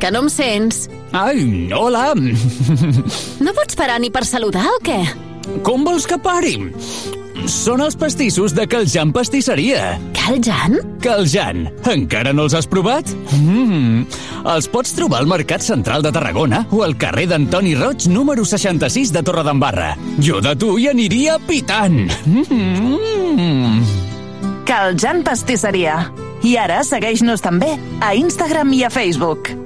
Que no em sents? Ai, hola! No pots parar ni per saludar o què? Com vols que pari? Són els pastissos de Caljan Pastisseria. Caljan? Caljan. Encara no els has provat? Mm. Els pots trobar al Mercat Central de Tarragona o al carrer d'Antoni Roig, número 66 de Torredembarra. Jo de tu hi aniria pitant. Mm. Caljan Pastisseria. I ara segueix-nos també a Instagram i a Facebook.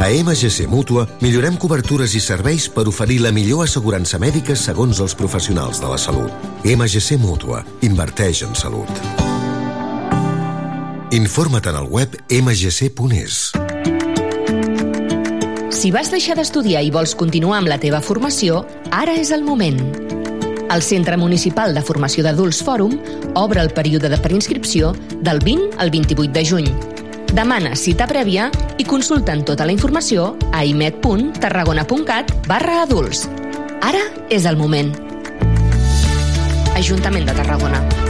A MGC Mútua millorem cobertures i serveis per oferir la millor assegurança mèdica segons els professionals de la salut. MGC Mútua. Inverteix en salut. Informa't en el web mgc.es. Si vas deixar d'estudiar i vols continuar amb la teva formació, ara és el moment. El Centre Municipal de Formació d'Adults Fòrum obre el període de preinscripció del 20 al 28 de juny. Demana cita prèvia i consulten tota la informació a imet.tarragona.cat barra adults. Ara és el moment. Ajuntament de Tarragona.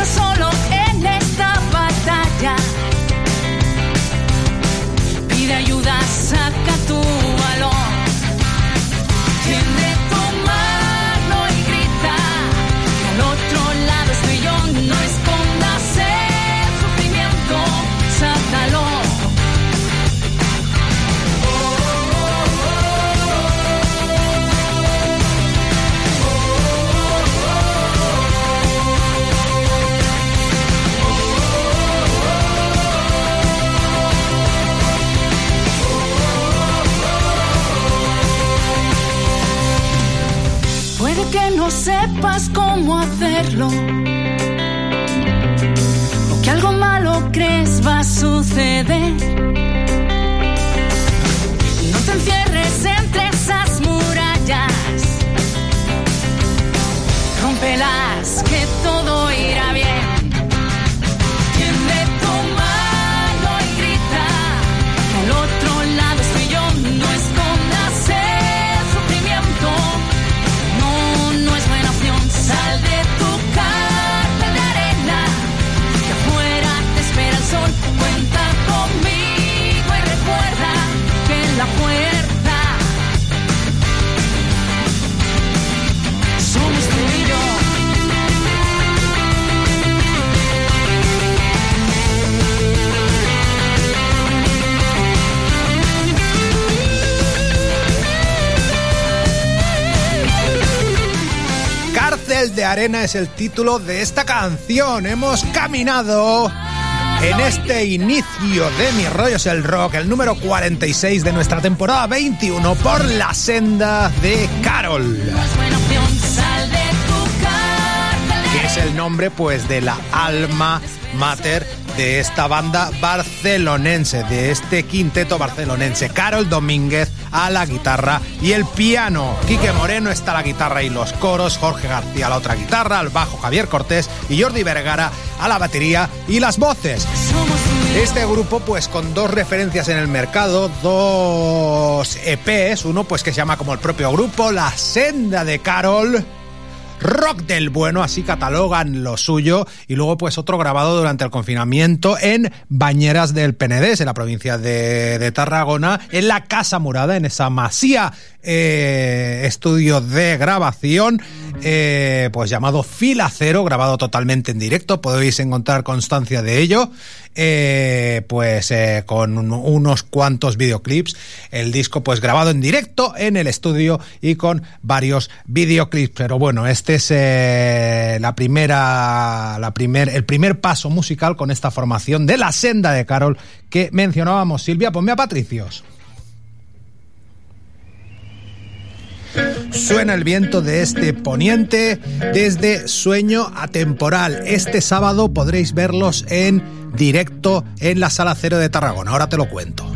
No estás solo cómo hacerlo. O que algo malo crees va a suceder. Arena es el título de esta canción. Hemos caminado en este inicio de Mi Rollo es el Rock, el número 46 de nuestra temporada 21 por la senda de Carol. Que es el nombre pues de la alma mater de esta banda barcelonense, de este quinteto barcelonense. Carol Domínguez a la guitarra y el piano. Quique Moreno está a la guitarra y los coros, Jorge García a la otra guitarra, al bajo Javier Cortés y Jordi Vergara a la batería y las voces. Este grupo, pues con dos referencias en el mercado, dos EPs, uno pues que se llama como el propio grupo, La Senda de Carol rock del bueno, así catalogan lo suyo, y luego pues otro grabado durante el confinamiento en Bañeras del Penedés, en la provincia de, de Tarragona, en la Casa Murada, en esa masía eh, estudio de grabación, eh, pues llamado Fila Cero, grabado totalmente en directo, podéis encontrar constancia de ello, eh, pues eh, con un- unos cuantos videoclips, el disco pues grabado en directo en el estudio y con varios videoclips, pero bueno, este es la primera, la primer, el primer paso musical con esta formación de la senda de Carol que mencionábamos. Silvia, ponme a Patricios. Suena el viento de este poniente desde Sueño Atemporal. Este sábado podréis verlos en directo en la Sala Cero de Tarragona. Ahora te lo cuento.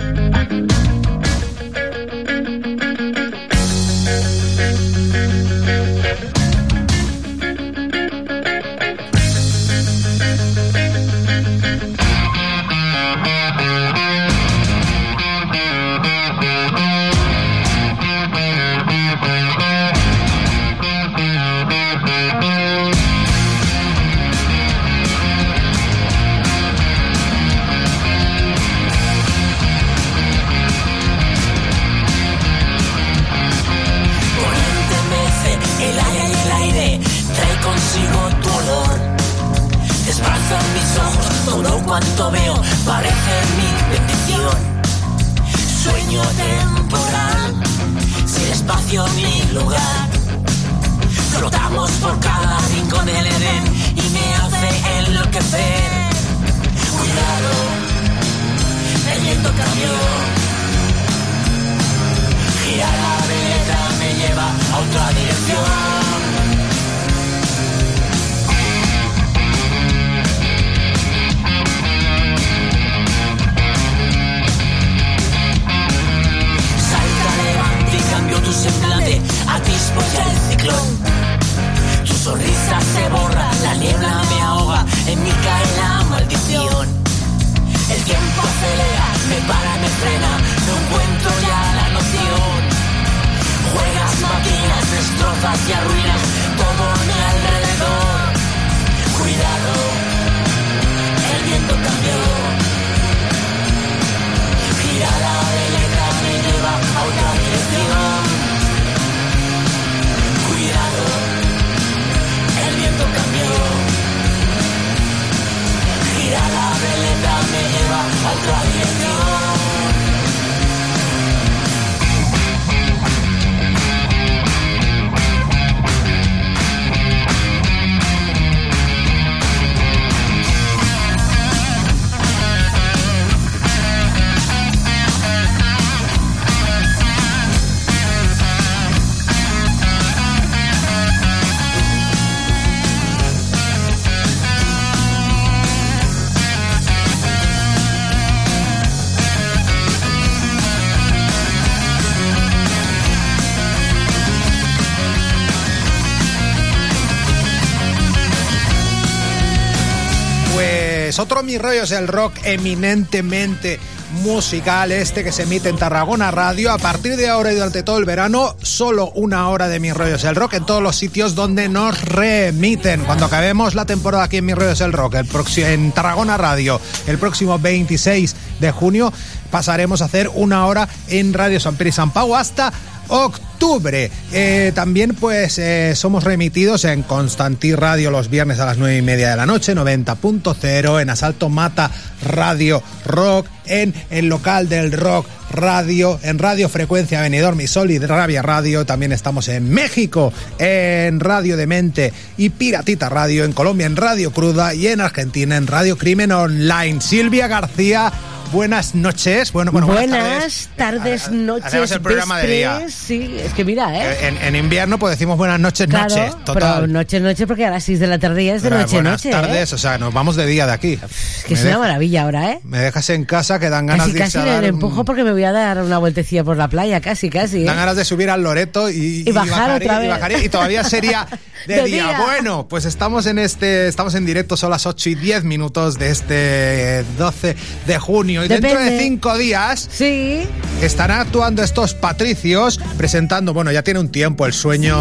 Otro Mi Rollo es el rock eminentemente musical este que se emite en Tarragona Radio. A partir de ahora y durante todo el verano, solo una hora de Mi Rollo es el rock en todos los sitios donde nos remiten. Cuando acabemos la temporada aquí en Mi Rollo es el rock, el en Tarragona Radio, el próximo 26 de junio, pasaremos a hacer una hora en Radio San Pedro y San Pau hasta octubre. Eh, también pues eh, somos remitidos en Constantí Radio los viernes a las 9 y media de la noche, 90.0, en Asalto Mata Radio Rock, en el local del rock Radio, en Radio Frecuencia Benidorm y Sol y Rabia Radio. También estamos en México, en Radio Demente y Piratita Radio, en Colombia en Radio Cruda y en Argentina en Radio Crimen Online. Silvia García. Buenas noches. Bueno, bueno, buenas, tardes, noches. Hacemos el programa de día. Sí, es que mira, ¿eh? En, en invierno pues decimos buenas noches, Claro, noches. pero Total. noche, noche, porque a las 6 de la tarde ya es de Pero noche, buenas noche. tardes, ¿eh? o sea, nos vamos de día de aquí. Es que Me es una maravilla ahora, ¿eh? Me dejas en casa que dan ganas Casi, de casi a dar le un- empujo porque me voy a dar una vueltecilla por la playa, casi, casi. ¿eh? Dan ganas de subir al Loreto y, Y bajar bajaría, otra y vez. bajaría, y todavía sería de, De día. día. Bueno, pues estamos en este, estamos en directo, son las 8 y 10 minutos de este eh, 12 de junio. Y dentro de Depende. cinco días Sí. estarán actuando estos patricios presentando, bueno, ya tiene un tiempo el sueño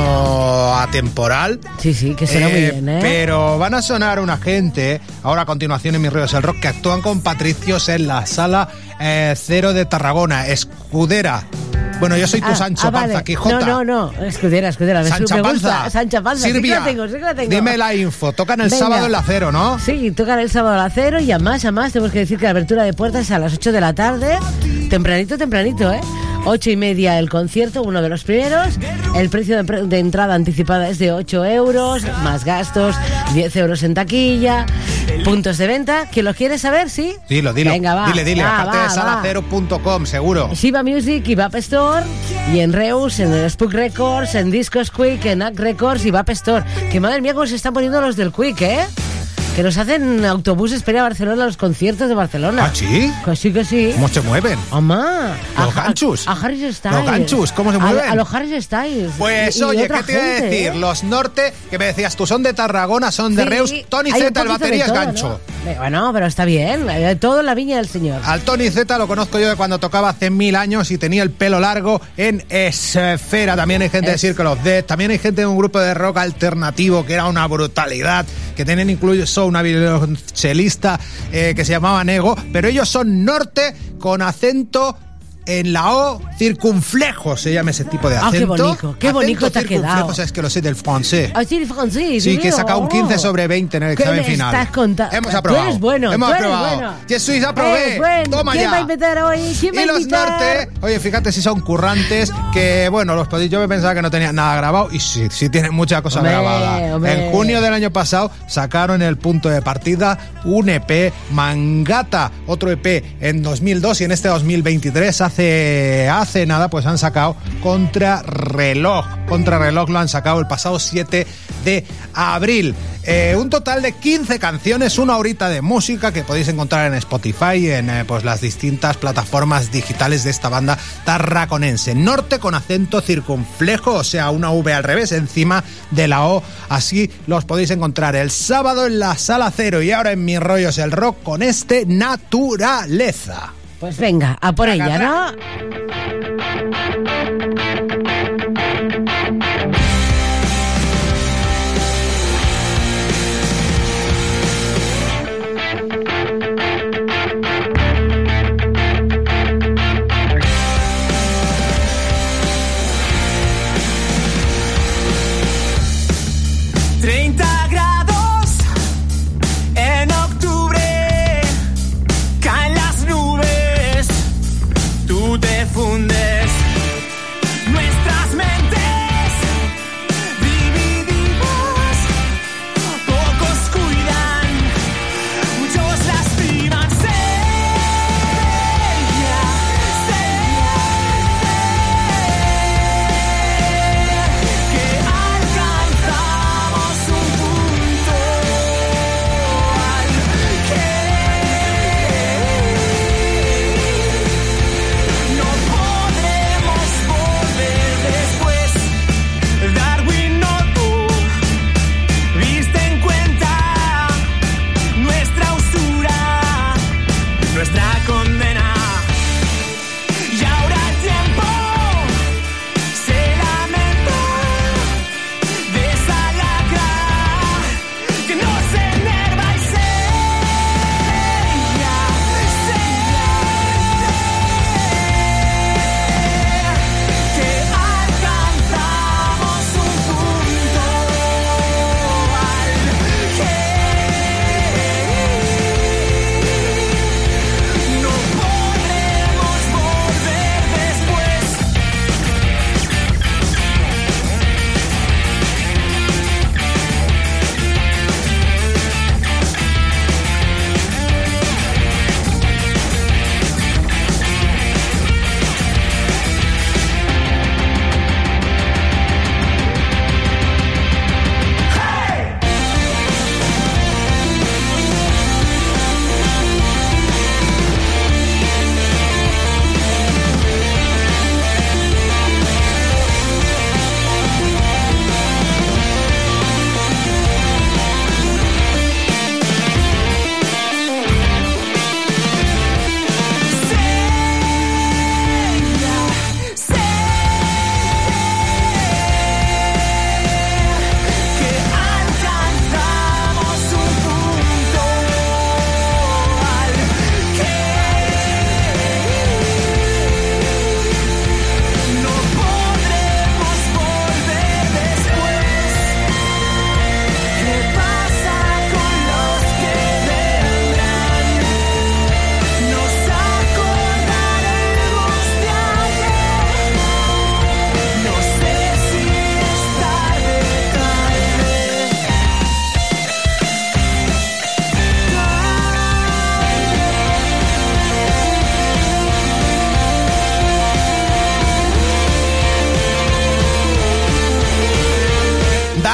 atemporal. Sí, sí, que muy Eh, bien, ¿eh? Pero van a sonar una gente, ahora a continuación en Mis Ríos el Rock, que actúan con Patricios en la sala eh, Cero de Tarragona, Escudera. Bueno, yo soy tu Ah, Sancho ah, Panza, vale. Quijota. No, no, no. Escudera, escudera. Me, Sancha me gusta. Panza. Sancha Panza. Sí que Silvia, la tengo, sí que la tengo. dime la info. Tocan el Venga. sábado en la Cero, ¿no? Sí, tocan el sábado a las cero y además, además, tenemos que decir que la apertura de puertas es a las 8 de la tarde. Tempranito, tempranito, ¿eh? Ocho y media el concierto, uno de los primeros. El precio de, de entrada anticipada es de 8 euros, más gastos, 10 euros en taquilla. Puntos de venta. ¿Quién los quiere saber? ¿Sí? Dilo, dilo. Venga, va. Dile, dile. Va, Aparte va, de salacero.com, seguro. Shiba Music y Vap Store y en Reus, en Spook Records, en Discos Quick, en Act Records y Vap Store. Que madre mía cómo se están poniendo los del Quick, ¿eh? Que nos hacen autobuses para ir a Barcelona a los conciertos de Barcelona. ¿Ah, sí? Que sí, que sí. ¿Cómo se mueven? Mamá. Los a, ganchos. A, a Harris Styles. Los ganchos, ¿cómo se mueven? A, los Harris Styles. Pues Y- oye, ¿qué te iba a gente, decir? ¿eh? Los norte, que me decías tú, son de Tarragona, son de Sí, Reus. Tony Z, el de batería es gancho. ¿no? Eh, Bueno, pero está bien. eh, Todo en la viña del señor. Al Tony Z lo conozco yo de cuando tocaba hace mil años y tenía el pelo largo en Esfera. También hay gente de Es- Circle of Death. También hay gente de un grupo de rock alternativo que era una brutalidad. Que tenían incluso una violonchelista eh, que se llamaba Nego. Pero ellos son norte con acento en la O circunflejo, se llama ese tipo de Ah, acento. qué bonito, qué bonito te ha quedado. o sea, es que lo sé del francés. Ah, sí, francés, Sí, que he sacado un 15 sobre 20 en el ¿Qué examen me final. estás contando? Hemos Tú aprobado. eres bueno, Hemos tú eres aprobado. bueno. Je suis aprobé. Bueno. Toma ¿Quién ya. va a invitar hoy? ¿Quién va a Y los norte, oye, fíjate si son currantes, que bueno, los podéis, yo me pensaba que no tenían nada grabado y sí, sí tienen mucha cosa Hombre, grabada. hombre. En junio del año pasado sacaron el punto de partida un EP, Mangata, otro EP en 2002 y en este 2023 hace, hace nada pues han sacado Contrarreloj. Contrarreloj lo han sacado el pasado 7 de abril. Eh, un total de 15 canciones, una horita de música que podéis encontrar en Spotify en eh, pues, las distintas plataformas digitales de esta banda tarraconense. Norte con acento circunflejo, o sea, una V al revés encima de la O. Así los podéis encontrar el sábado en la sala cero y ahora en Mis Rollos el Rock con este Naturaleza. Pues venga, a por ella, ¿no?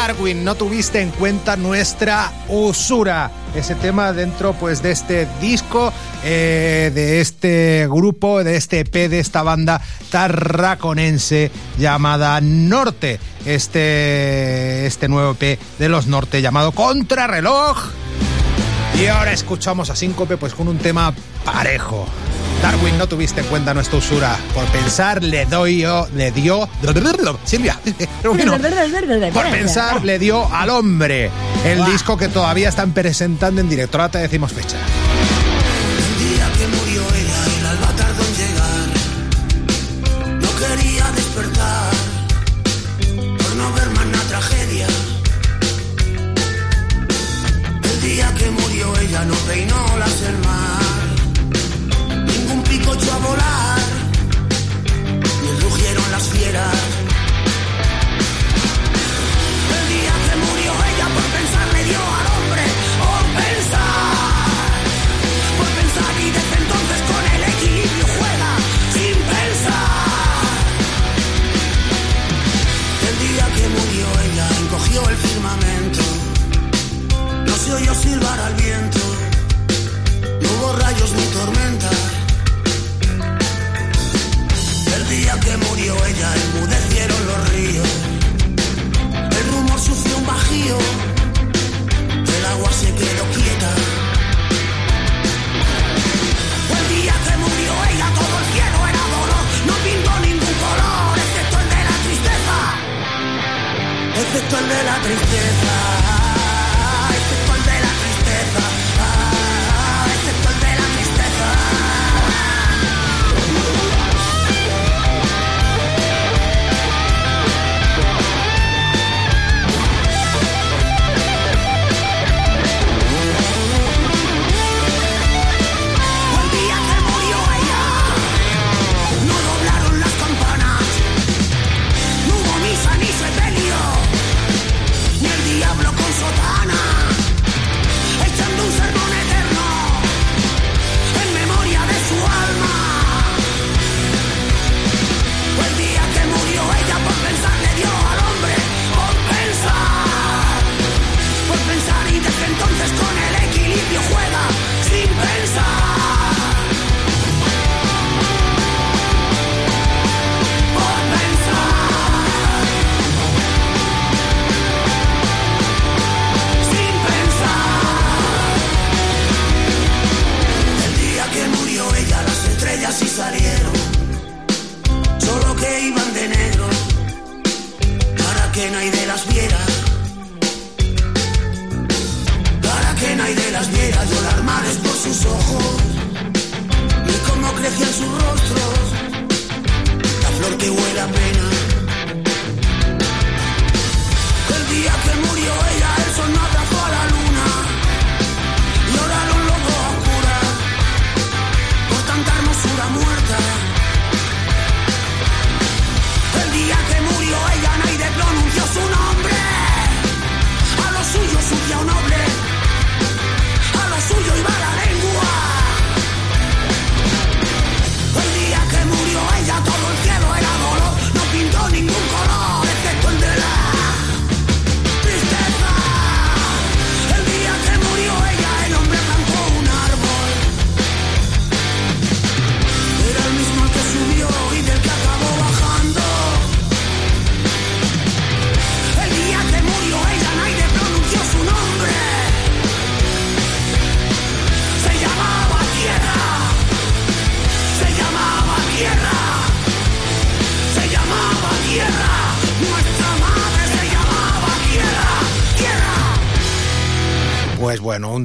Darwin, no tuviste en cuenta nuestra usura. Ese tema dentro pues de este disco, eh, de este grupo, de este EP, de esta banda tarraconense llamada Norte. Este, este nuevo EP de los Norte llamado Contrarreloj. Y ahora escuchamos a Síncope pues con un tema parejo. Darwin, no tuviste en cuenta nuestra usura. Por pensar, le doy yo, le dio. Silvia, por pensar, le dio al hombre el disco que todavía están presentando en directo. Ahora te decimos fecha.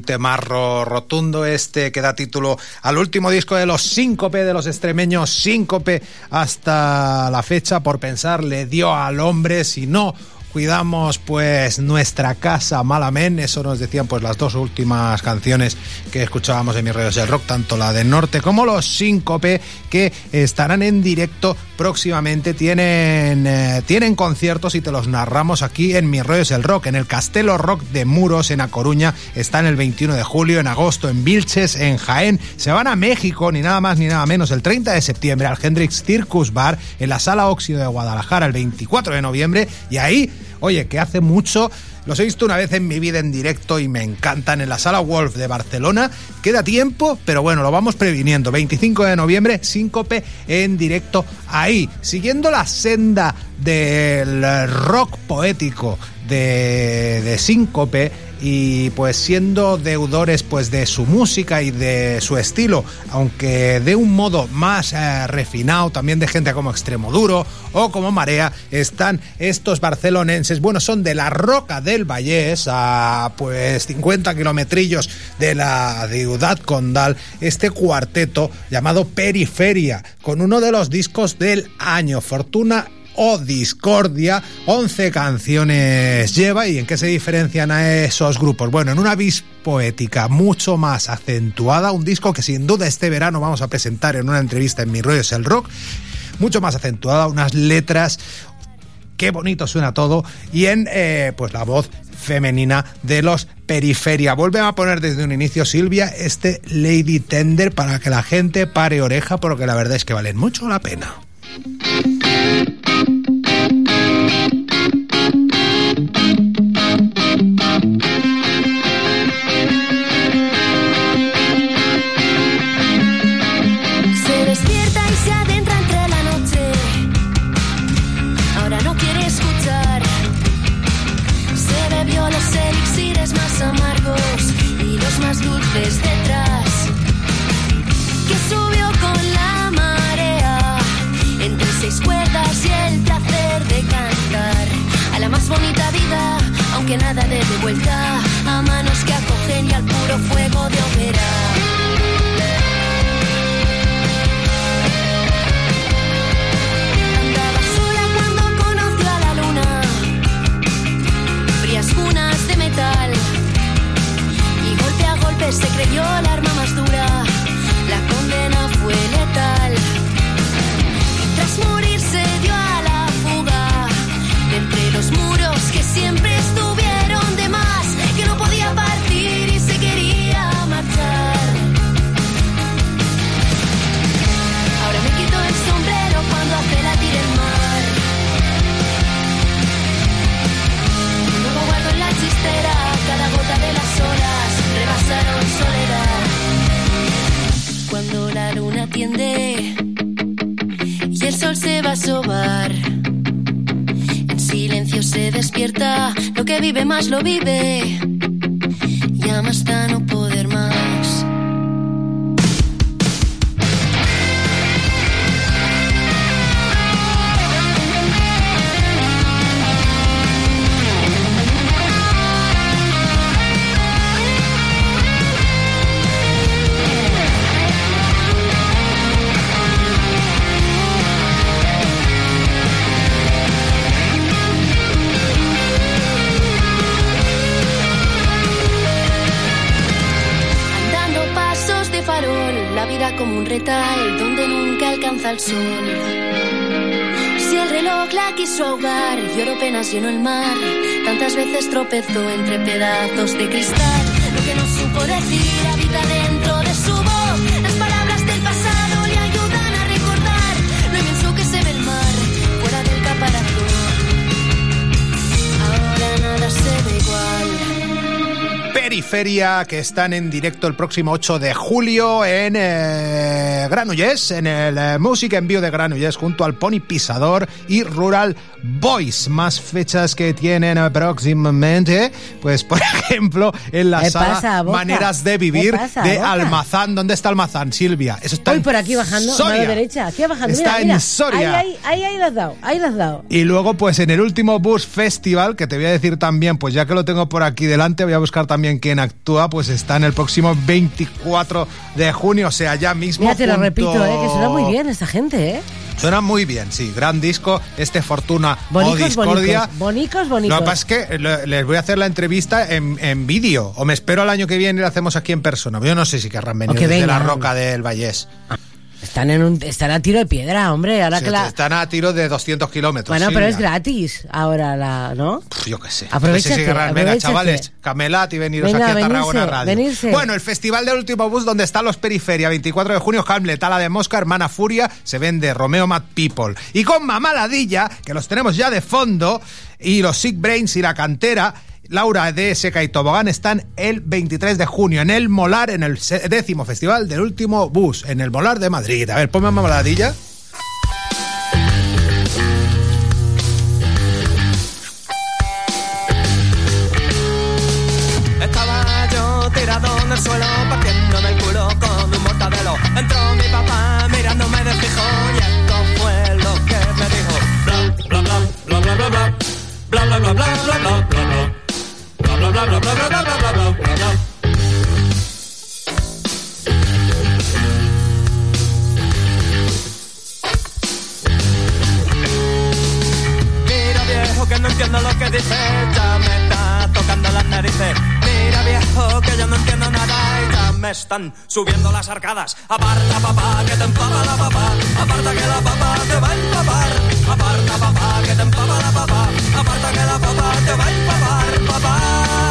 Temarro rotundo este que da título al último disco de los Síncope, de los extremeños Síncope, hasta la fecha, por pensar, le dio al hombre, si no cuidamos pues nuestra casa malamente, eso nos decían pues las dos últimas canciones que escuchábamos en mis radios del rock, tanto la de Norte como los Síncope, que estarán en directo próximamente, tienen, eh, tienen conciertos y te los narramos aquí en mis radios del rock, en el Castelo Rock de Muros en A Coruña, están el 21 de julio, en agosto en Vilches, en Jaén, se van a México, ni nada más ni nada menos, el 30 de septiembre al Hendrix Circus Bar, en la Sala Óxido de Guadalajara, el 24 de noviembre, y ahí, oye, que hace mucho Los he visto una vez en mi vida en directo y me encantan en la Sala Wolf de Barcelona. Queda tiempo, pero bueno, lo vamos previniendo. 25 de noviembre, Síncope en directo ahí. Siguiendo la senda del rock poético de, de Síncope y pues siendo deudores pues de su música y de su estilo, aunque de un modo más eh, refinado, también de gente como Extremoduro o como Marea, están estos barcelonenses, bueno, son de la Roca del Vallés, a pues 50 kilometrillos de la ciudad condal, este cuarteto llamado Periferia, con uno de los discos del año, Fortuna o Discordia. 11 canciones lleva y en qué se diferencian a esos grupos. Bueno, en una vis poética mucho más acentuada, un disco que sin duda este verano vamos a presentar en una entrevista en Mi Rollo es el Rock, mucho más acentuada, unas letras qué bonito suena todo y en eh, pues la voz femenina de los Periferia. Vuelve a poner desde un inicio Silvia este Lady Tender para que la gente pare oreja porque la verdad es que valen mucho la pena. thank you se lo que vive más lo vive. Si el reloj la quiso ahogar, penas lleno el mar. Tantas veces tropezó entre pedazos de cristal. Lo que no supo decir habita dentro. Periferia, que están en directo el próximo 8 de julio en eh, Granollers, en el eh, Music Envío de Granollers, junto al Pony Pisador y Rural Boys. Más fechas que tienen eh, próximamente, pues por ejemplo, en la. Maneras de ¿Qué Vivir pasa, de Boca? Almazán. ¿Dónde está Almazán, Silvia? Eso está Voy por aquí bajando, Soria. mano derecha, aquí bajando. Está mira, en mira. Soria. Ahí, ahí, ahí, ahí lo has dado, ahí lo has dado. Y luego, pues en el último Bus Festival, que te voy a decir también, pues ya que lo tengo por aquí delante, voy a buscar también quién actúa, pues está en el próximo 24 de junio, o sea, ya mismo. Mira, te lo repito, eh, que suena muy bien esta gente, ¿eh? Suena muy bien, sí. Gran disco, este Fortuna o Bonicos, Discordia. bonicos, bonicos, bonicos. Lo que pasa es que le- les voy a hacer la entrevista en, en vídeo, o me espero al año que viene y la hacemos aquí en persona. Yo no sé si querrán venir O que desde la roca del Vallés. Están, en un, están a tiro de piedra, hombre. Ahora Sí, que la... Están a tiro de 200 kilómetros. Bueno, pero es gratis ahora, la, ¿no? Pff, Yo qué sé. Aprovechate, No sé si querrán. Venga, chavales, camelat y veniros Venga, aquí a Tarragona Radio. venirse. Bueno, el festival del último bus donde están los Periferia, 24 de junio, Hamlet, Ala de Mosca, Hermana Furia, se vende Romeo Mad People. Y con Mamá Ladilla, que los tenemos ya de fondo, y los Sick Brains y la cantera. Laura de Seca y Tobogán están el 23 de junio en el Molar, en el décimo festival del último bus, en el Molar de Madrid. A ver, ponme una bla bla bla bla bla bla bla bla. Mira viejo que no entiendo lo que dice, ya me está tocando las narices. Mira viejo que yo no entiendo nada y ya me están subiendo las arcadas. Aparta papá que te empapa la papá, aparta que la papá te va a empapar. Aparta papá que te empapa la papá, aparta que la papá te va a empapar, papá.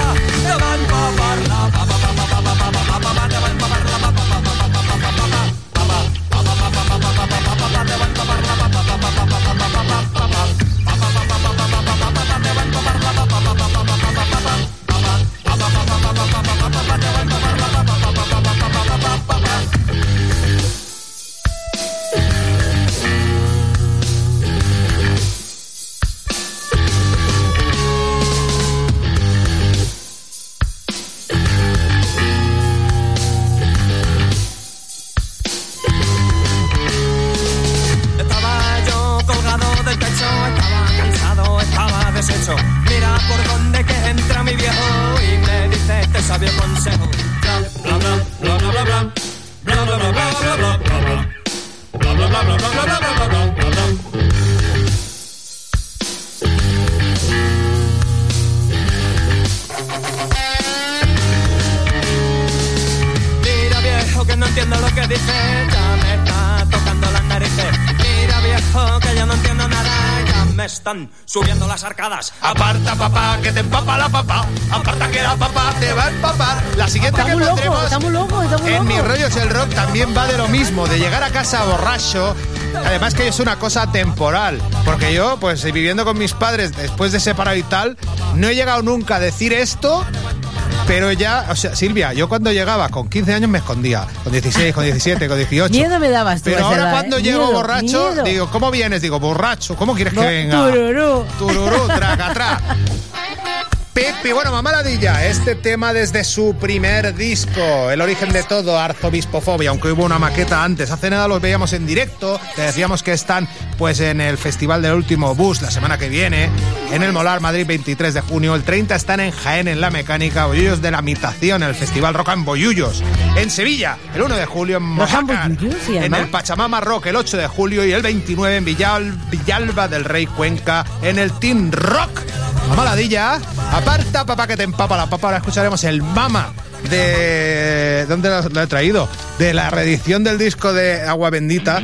Siguiente Está que pondremos en loco. Mi rollo es el rock también va de lo mismo, de llegar a casa borracho. Además que es una cosa temporal, porque yo, pues viviendo con mis padres después de separado y tal, no he llegado nunca a decir esto, pero ya, o sea, Silvia, yo cuando llegaba con 15 años me escondía, con 16, con 17, con 18. Miedo me dabas tú Pero ahora edad, cuando ¿eh? llego Miedo, borracho, miedo. digo, ¿cómo vienes? Digo, borracho, ¿cómo quieres que venga? tururú. Tururú, traca, tra. Pepi, bueno, mamadilla, este tema desde su primer disco, El origen de todo, Arzobispofobia, aunque hubo una maqueta antes, hace nada los veíamos en directo, te decíamos que están pues en el Festival del Último Bus la semana que viene, en el Molar Madrid 23 de junio, el 30 están en Jaén en La Mecánica, Bollullos de la Mitación, el Festival Rock en Bollullos, en Sevilla, el 1 de julio en and Mojácar, en el Pachamama Rock el 8 de julio y el 29 en Villal- Villalba del Rey Cuenca en el Team Rock. Mamaladilla, aparta papá que te empapa la papa. Ahora escucharemos el Mama de... ¿Dónde lo, lo he traído? De la reedición del disco de Agua Bendita.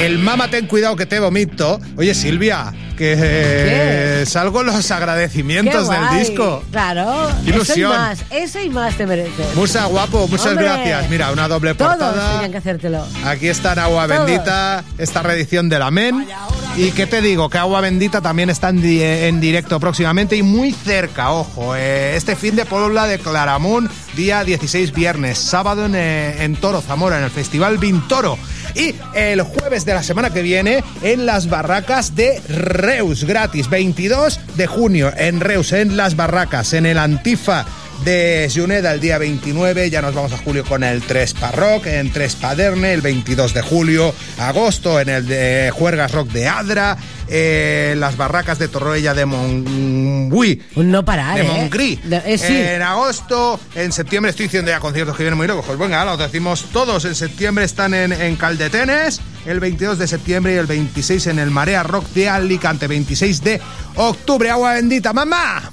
El Mama, ten cuidado que te vomito. Oye, Silvia, que eh, salgo los agradecimientos del disco. Claro. Eso y Ilusión. más, eso y más te mereces. Musa, guapo, muchas Hombre. gracias. Mira, una doble Todos portada. tenían que hacértelo. Aquí está en Agua Todos. Bendita, esta reedición del Amén. Y qué te digo, que Agua Bendita también está en, di- en directo próximamente y muy cerca, ojo. eh, este fin de Puebla de Claramunt, día 16 viernes, sábado en, eh, en Toro, Zamora, en el Festival Vintoro. Y el jueves de la semana que viene en las barracas de Reus, gratis, 22 de junio en Reus, en las barracas, en el Antifa de Juneda el día 29, ya nos vamos a julio con el 3 Rock, en 3 Paderne el 22 de julio, agosto en el de Juergas Rock de Adra, eh, las barracas de Torroella de Montbui, no parar, de ¿eh? Montgrí. De- eh, sí. En agosto, en septiembre estoy diciendo ya conciertos que vienen muy locos. Pues venga, los decimos todos. En septiembre están en, en Caldetenes, el 22 de septiembre y el 26 en el Marea Rock de Alicante, 26 de octubre. Agua bendita, mamá.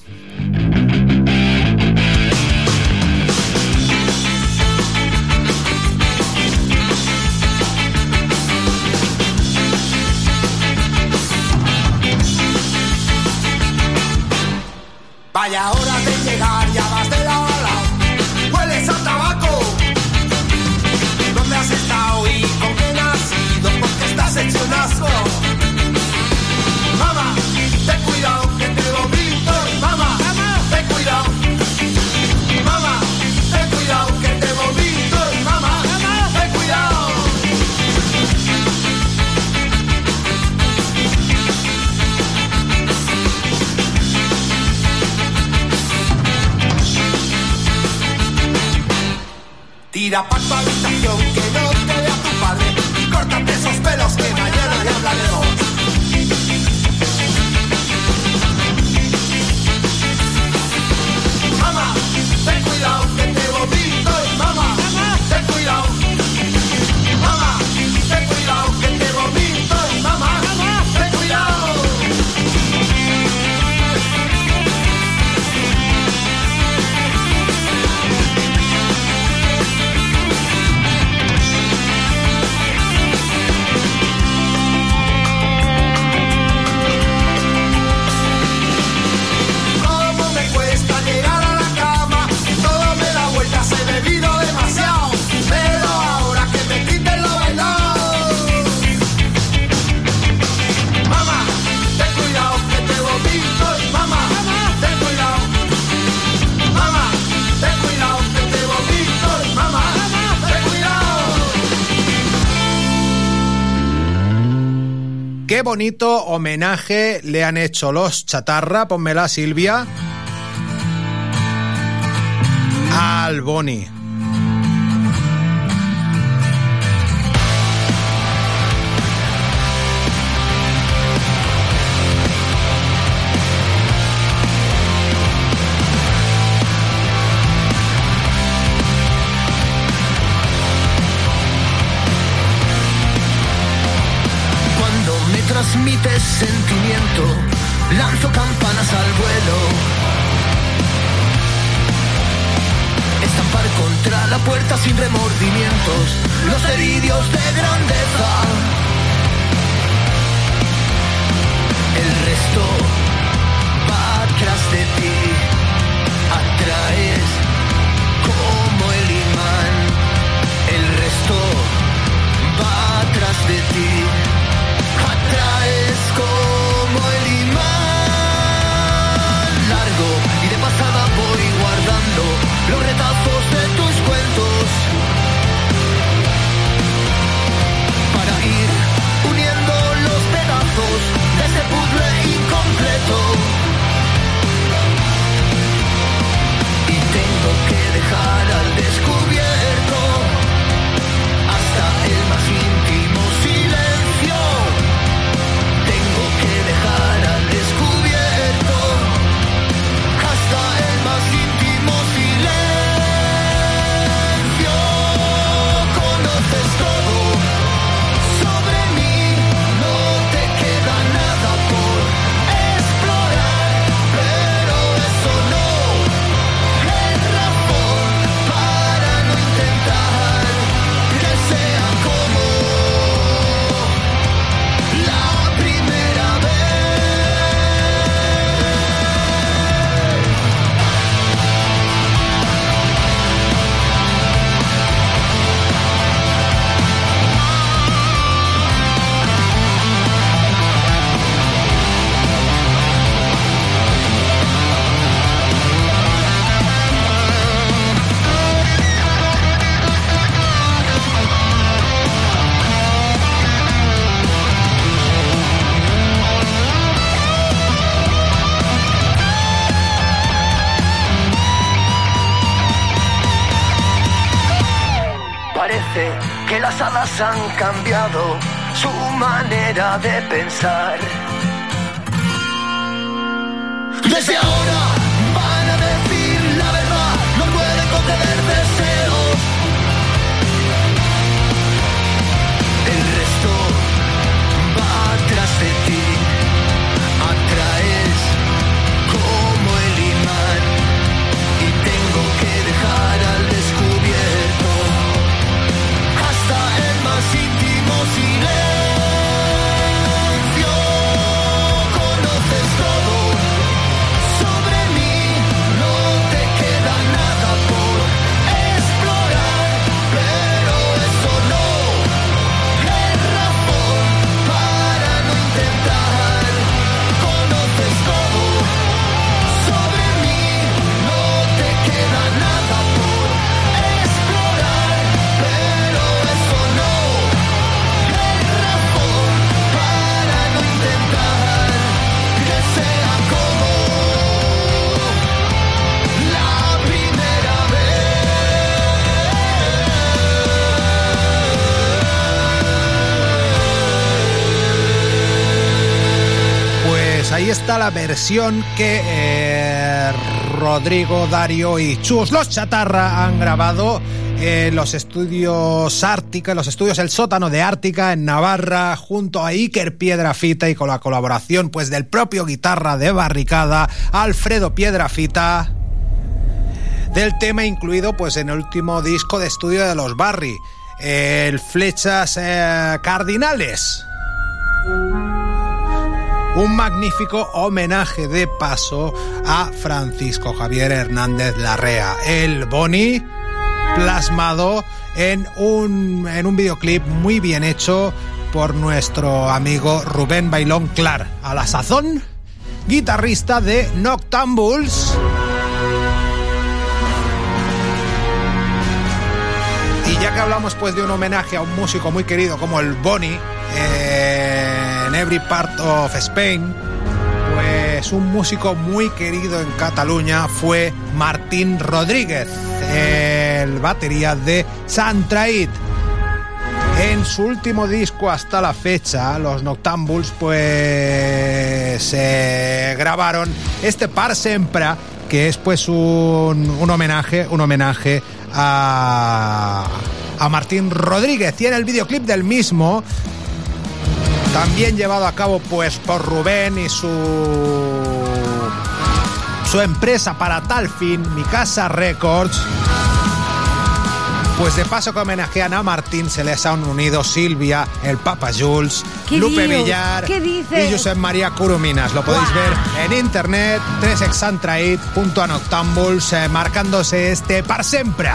la pata habitación que no bonito homenaje le han hecho los chatarra, pónmela Silvia, al Boni. este sentimiento, lanzo campanas al vuelo. Estampar contra la puerta sin remordimientos, los heridios de grandeza. El resto va atrás de ti, atraes como el imán. El resto va atrás de ti. Traes como el imán largo y de pasada voy guardando los retazos de tus cuentos para ir uniendo los pedazos de ese puzzle incompleto. Intento que dejar al descubrir. las alas han cambiado su manera de pensar. Desde ahora van a decir la verdad, no pueden contenerse. Esta la versión que eh, Rodrigo, Dario y Chus Los Chatarra han grabado en los estudios Ártica, los estudios El Sótano de Ártica en Navarra, junto a Iker Piedrafita y con la colaboración pues del propio guitarra de Barricada, Alfredo Piedrafita, del tema incluido pues en el último disco de estudio de los Barry, el Flechas eh, Cardinales. Un magnífico homenaje de paso a Francisco Javier Hernández Larrea, el Boni, plasmado en un, en un videoclip muy bien hecho por nuestro amigo Rubén Bailón Clar, a la sazón, guitarrista de Noctambules. Y ya que hablamos pues de un homenaje a un músico muy querido como el Boni eh, en Every Part of Spain, pues un músico muy querido en Cataluña fue Martín Rodríguez, el batería de Santraid. En su último disco hasta la fecha, los Noctambules pues eh, grabaron este Par Sempra, que es pues un, un homenaje, un homenaje a, a Martín Rodríguez. Y en el videoclip del mismo, también llevado a cabo pues por Rubén y su su empresa para tal fin, Mi Casa Records. Pues de paso que homenajean a Martín, se les han unido Silvia, el Papa Jules, ¿Qué Lupe dios? Villar y Josep María Curuminas. Lo podéis ver en internet, tresexantraid.anoctambuls, eh, marcándose este par sempre.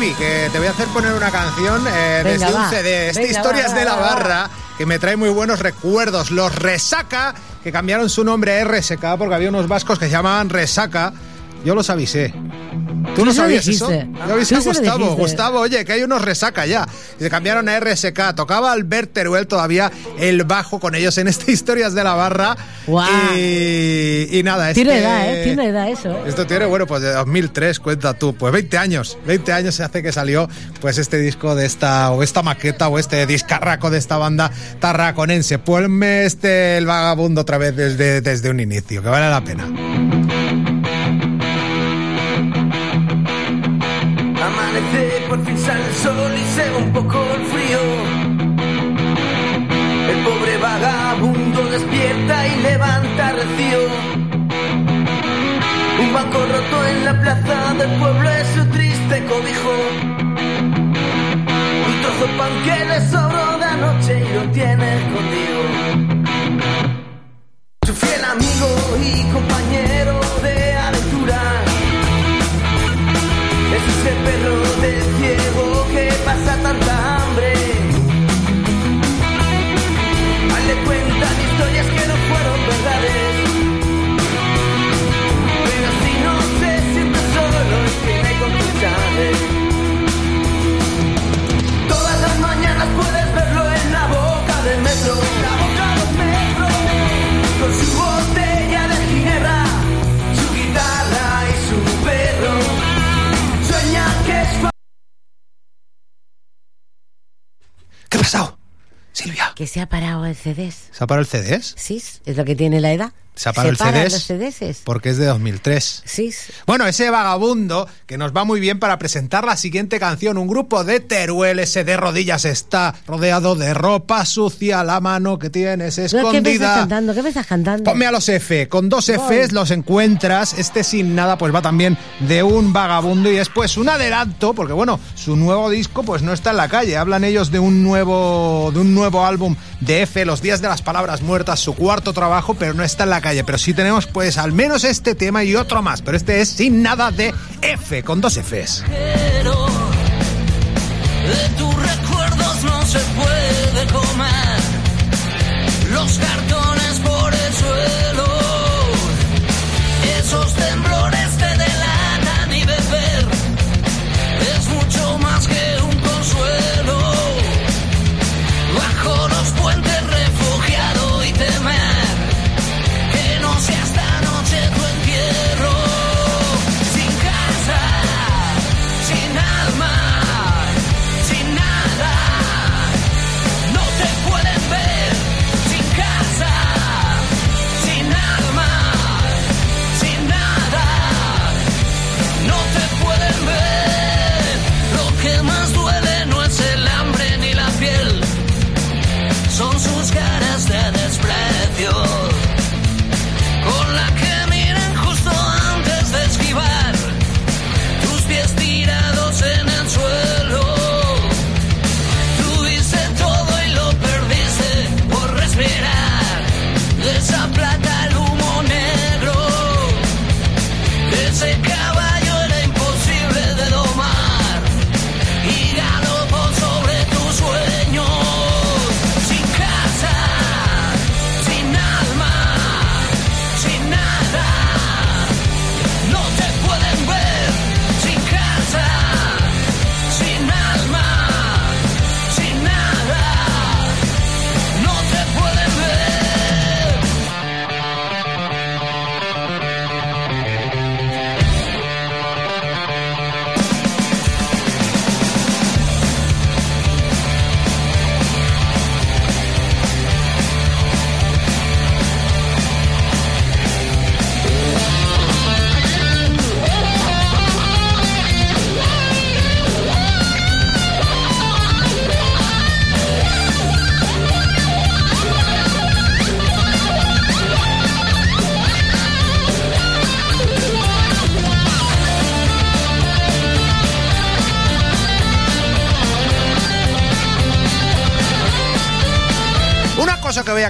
Eh, te voy a hacer poner una canción eh, Venga, desde un va. CD. Este Venga, Historias va, de la va. Barra, que me trae muy buenos recuerdos. Los Resaca, que cambiaron su nombre a RSK porque había unos vascos que se llamaban Resaca. Yo los avisé. ¿Tú, Tú no sabías eso? Yo avisé a Gustavo. Gustavo, oye, que hay unos resaca ya. Y se cambiaron a RSK. Tocaba Albert Teruel todavía el bajo con ellos en este Historias de la Barra. Guau. Y, y nada, Tiene este- edad, ¿eh? Tiene edad eso, ¿eh? esto tiene, bueno, pues de 2003, cuenta tú. Pues 20 años. 20 años se hace que salió pues este disco de esta, o esta maqueta, o este discarraco de esta banda tarraconense. Ponme este El Vagabundo otra vez desde, desde un inicio, que vale la pena. Poco el frío. El pobre vagabundo despierta y levanta recio. Un banco roto en la plaza del pueblo es su triste cobijo. Un trozo de pan que le sobró de anoche y lo tiene escondido. Su fiel amigo y compañero de aventura. Es ese perro del ciego Silvia. Que se ha parado el CDs. ¿Se ha parado el CDs? Sí, es lo que tiene la edad. El CDs. los CDs. Porque es de 2003. Sí. Bueno, ese vagabundo que nos va muy bien para presentar la siguiente canción. Un grupo de Teruel, ese de rodillas está rodeado de ropa sucia, la mano que tienes No, ¿Qué me estás escondida. cantando? ¿Qué me estás cantando? Ponme a los F. Con dos Voy. Fs los encuentras. Este sin nada, pues va también de un vagabundo. Y después un adelanto, porque bueno, su nuevo disco, pues no está en la calle. Hablan ellos de un nuevo, de un nuevo álbum de F, Los Días de las Palabras Muertas, su cuarto trabajo, pero no está en la calle. Pero sí tenemos, pues, al menos este tema y otro más. Pero este es sin nada de F, con dos Fs. Pero de tus recuerdos no se puede comer. Los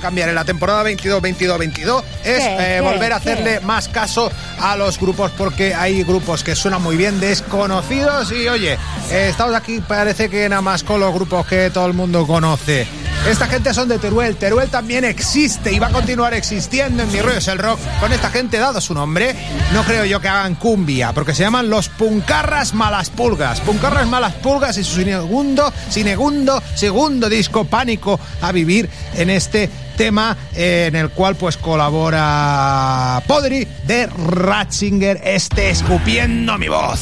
cambiar en la temporada 22-22-22 es eh, volver a hacerle ¿Qué? más caso a los grupos porque hay grupos que suenan muy bien desconocidos y oye, eh, estamos aquí, parece que nada más con los grupos que todo el mundo conoce. Esta gente son de Teruel, Teruel también existe y va a continuar existiendo en Mi Rollo es el Rock. Con esta gente, dado su nombre, no creo yo que hagan cumbia, porque se llaman los Puncarras Malas Pulgas. Puncarras Malas Pulgas y su segundo, segundo, segundo disco Pánico a vivir en este tema eh, en el cual pues colabora Podri de Ratzinger, este escupiendo mi voz.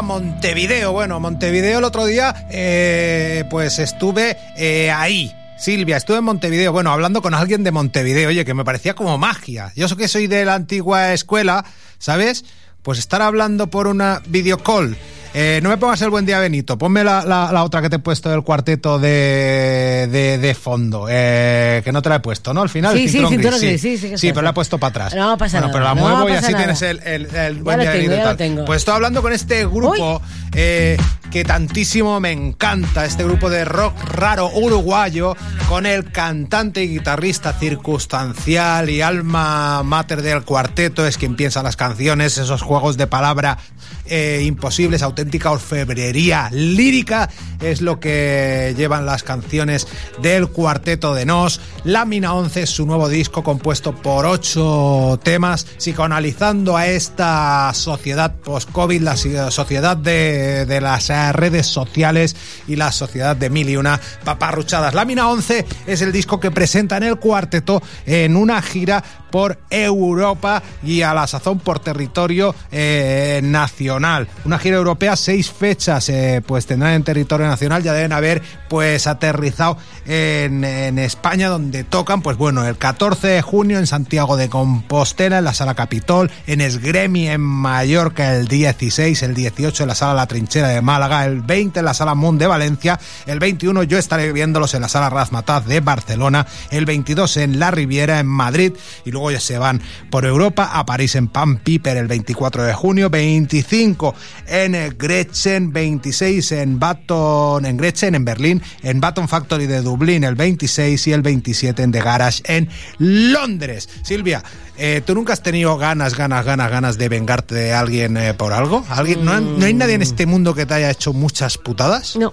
Montevideo. Bueno, Montevideo el otro día, eh, pues estuve eh, ahí. Silvia, estuve en Montevideo, bueno, hablando con alguien de Montevideo, oye, que me parecía como magia. Yo que soy de la antigua escuela, ¿sabes? Pues estar hablando por una videocall. Eh, no me pongas el buen día, Benito. Ponme la, la- la otra que te he puesto del cuarteto de, de, de fondo. eh, que no te la he puesto, ¿no? Al final. Sí, el sí, gris, gris, sí, sí Sí, está, pero sí. la he puesto para atrás. No pasa bueno, nada, pero la no muevo y pasa así nada. tienes el, el, el buen día, tengo, Benito y ya tengo. Pues estoy hablando con este grupo eh, que tantísimo me encanta, este grupo de rock raro uruguayo, con el cantante y guitarrista circunstancial y alma mater del cuarteto, es quien piensa las canciones, esos juegos de palabra eh, imposibles, auténtica orfebrería lírica, es lo que llevan las canciones del cuarteto de Nos. Lámina 11 es su nuevo disco compuesto por ocho temas, psicoanalizando a esta sociedad post-COVID, la sociedad de, de las redes sociales y la sociedad de mil y una paparruchadas. Lámina 11 es el disco que presentan el cuarteto en una gira por Europa y a la sazón por territorio eh, nacional. Una gira europea, seis fechas, eh, pues tendrán en territorio nacional, ya deben haber pues aterrizado en, España donde tocan, pues bueno, el 14 de junio en Santiago de Compostela, en la Sala Capitol, en Esgremi en Mallorca el 16, el 18 en la Sala La Trinchera de Málaga, el 20 en la Sala Munt de Valencia, el 21 yo estaré viéndolos en la Sala Razmataz de Barcelona, el 22 en La Riviera en Madrid y luego ya se van por Europa a París en Pan Piper el 24 de junio, 25 en Gretchen, 26 en Baton, en Gretchen en Berlín, en Baton Factory de Dublín el 26 y el 27 en The Garage en Londres. Silvia, eh, ¿tú nunca has tenido ganas, ganas, ganas, ganas de vengarte de alguien eh, por algo? ¿Alguien, ¿No hay nadie en este mundo que te haya hecho muchas putadas? No.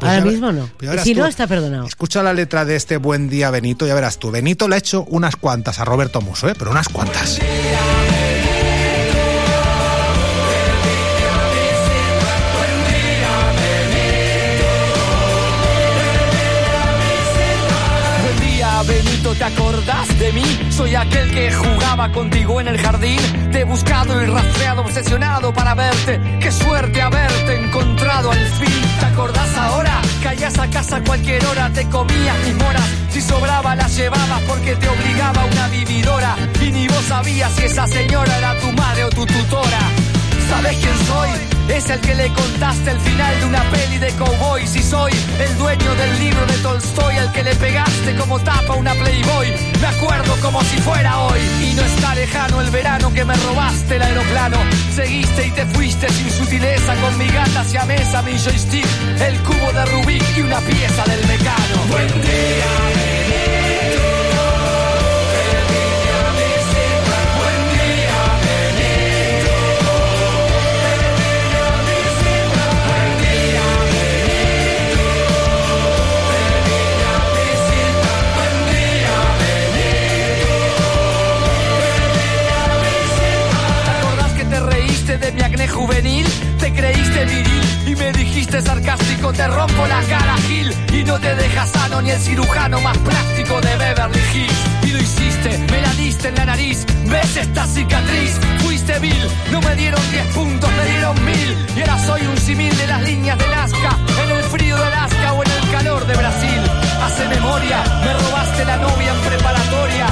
Pues Ahora ya- mismo no. pues si tú. no, está perdonado. Escucha la letra de este buen día, Benito, ya verás tú. Benito le ha hecho unas cuantas a Roberto Muso, ¿eh? pero unas cuantas. ¿Te acordás de mí? Soy aquel que jugaba contigo en el jardín. Te he buscado y rastreado, obsesionado para verte. Qué suerte haberte encontrado al fin. ¿Te acordás ahora? Caías a casa a cualquier hora, te comías mis moras. Si sobraba las llevabas porque te obligaba una vividora. Y ni vos sabías si esa señora era tu madre o tu tutora. ¿Sabes quién soy? Es el que le contaste el final de una peli de cowboy. Si soy el dueño del libro de Tolstoy, el que le pegaste como tapa una Playboy. Me acuerdo como si fuera hoy. Y no está lejano el verano que me robaste el aeroplano. Seguiste y te fuiste sin sutileza con mi gata hacia mesa, mi joystick, el cubo de Rubik y una pieza del mecano. Buen día, de mi acné juvenil? Te creíste viril y me dijiste sarcástico, te rompo la cara, Gil. Y no te deja sano ni el cirujano más práctico de Beverly Hills. Y lo hiciste, me la diste en la nariz. ¿Ves esta cicatriz? Fuiste vil, no me dieron 10 puntos, me dieron mil. Y ahora soy un simil de las líneas de Nazca, en el frío de Alaska o en el calor de Brasil. Hace memoria, me robaste la novia en preparatoria.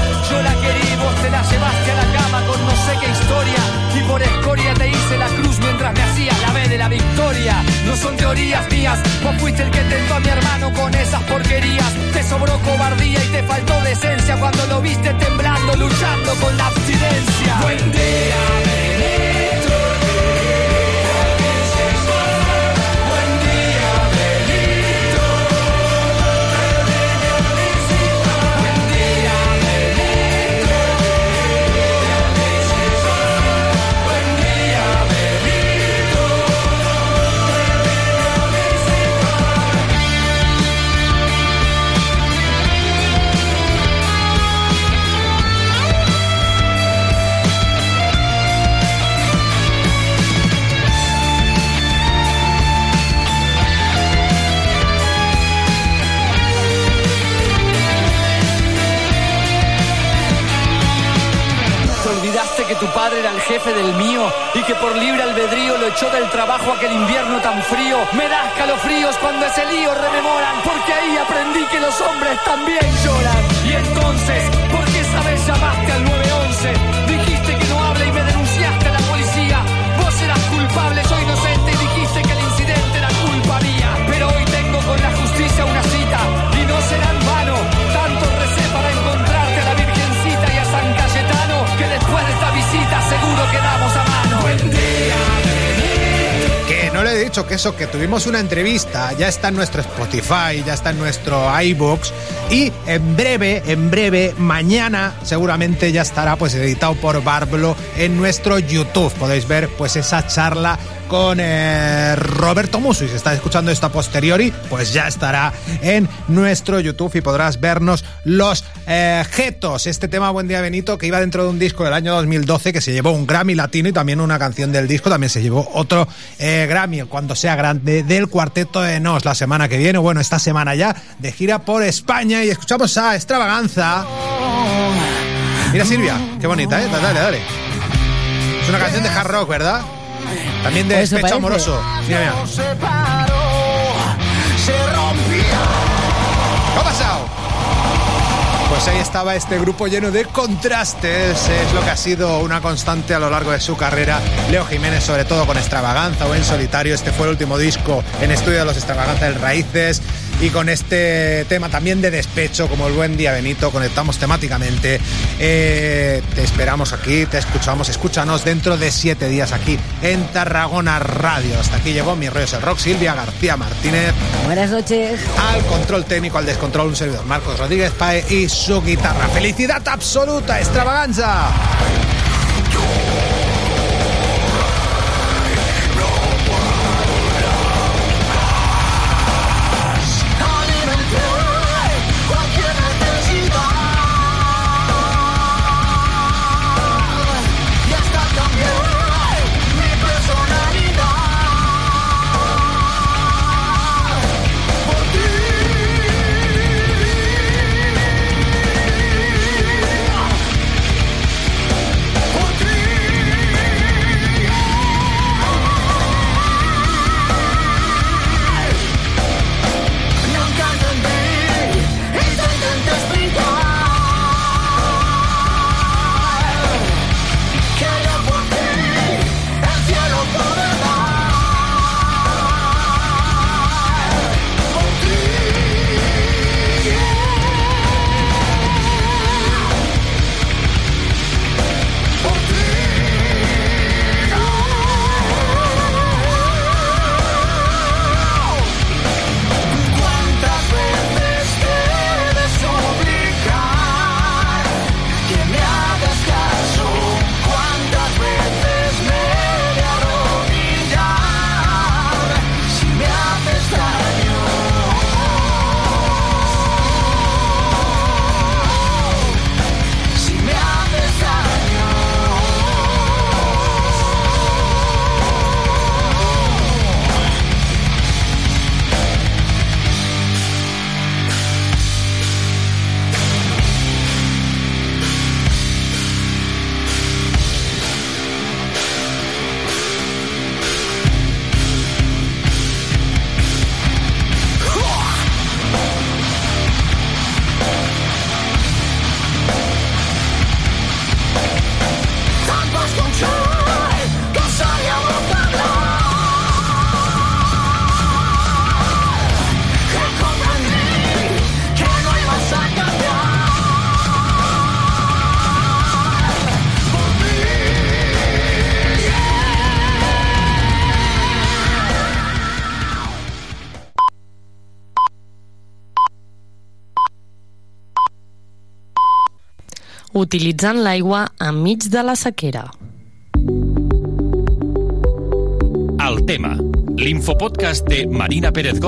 Que por libre albedrío lo echó del trabajo aquel invierno tan frío. Me da escalofríos cuando ese lío rememoran, porque ahí aprendí que los hombres también lloran. Y entonces, Que eso, que tuvimos una entrevista, ya está en nuestro Spotify, ya está en nuestro iBooks y en breve, en breve, mañana seguramente ya estará pues editado por Barblo en nuestro YouTube. Podéis ver pues esa charla con eh, Roberto Muso y si estás escuchando esto a posteriori, pues ya estará en nuestro YouTube y podrás vernos los eh. Este tema Buen Día Benito que iba dentro de un disco del año 2012 que se llevó un Grammy latino y también una canción del disco, también se llevó otro eh, Grammy cuando sea grande del cuarteto de Nos la semana que viene, bueno, esta semana ya de gira por España y escuchamos a Extravaganza. Mira Silvia, qué bonita, ¿eh? Dale, dale. Es una canción de hard rock, ¿verdad? También de Pues despecho parece. amoroso. Mira, mira. ¿Qué ha pasado? Pues ahí estaba este grupo lleno de contrastes. Es lo que ha sido una constante a lo largo de su carrera. Leo Jiménez, sobre todo con Extravaganza o en solitario. Este fue el último disco en estudio de los Extravaganza del Raíces. Y con este tema también de despecho, como el buen día Benito, conectamos temáticamente. Eh, te esperamos aquí, te escuchamos, escúchanos dentro de siete días aquí en Tarragona Radio. Hasta aquí llegó mi rollo el rock, Silvia García Martínez. Buenas noches. Al control técnico, al descontrol, un servidor Marcos Rodríguez Pae y su guitarra. ¡Felicidad absoluta! ¡Extravaganza! Utilitzant l'aigua enmig de la sequera. El tema, l'infopodcast de Marina Pérez Got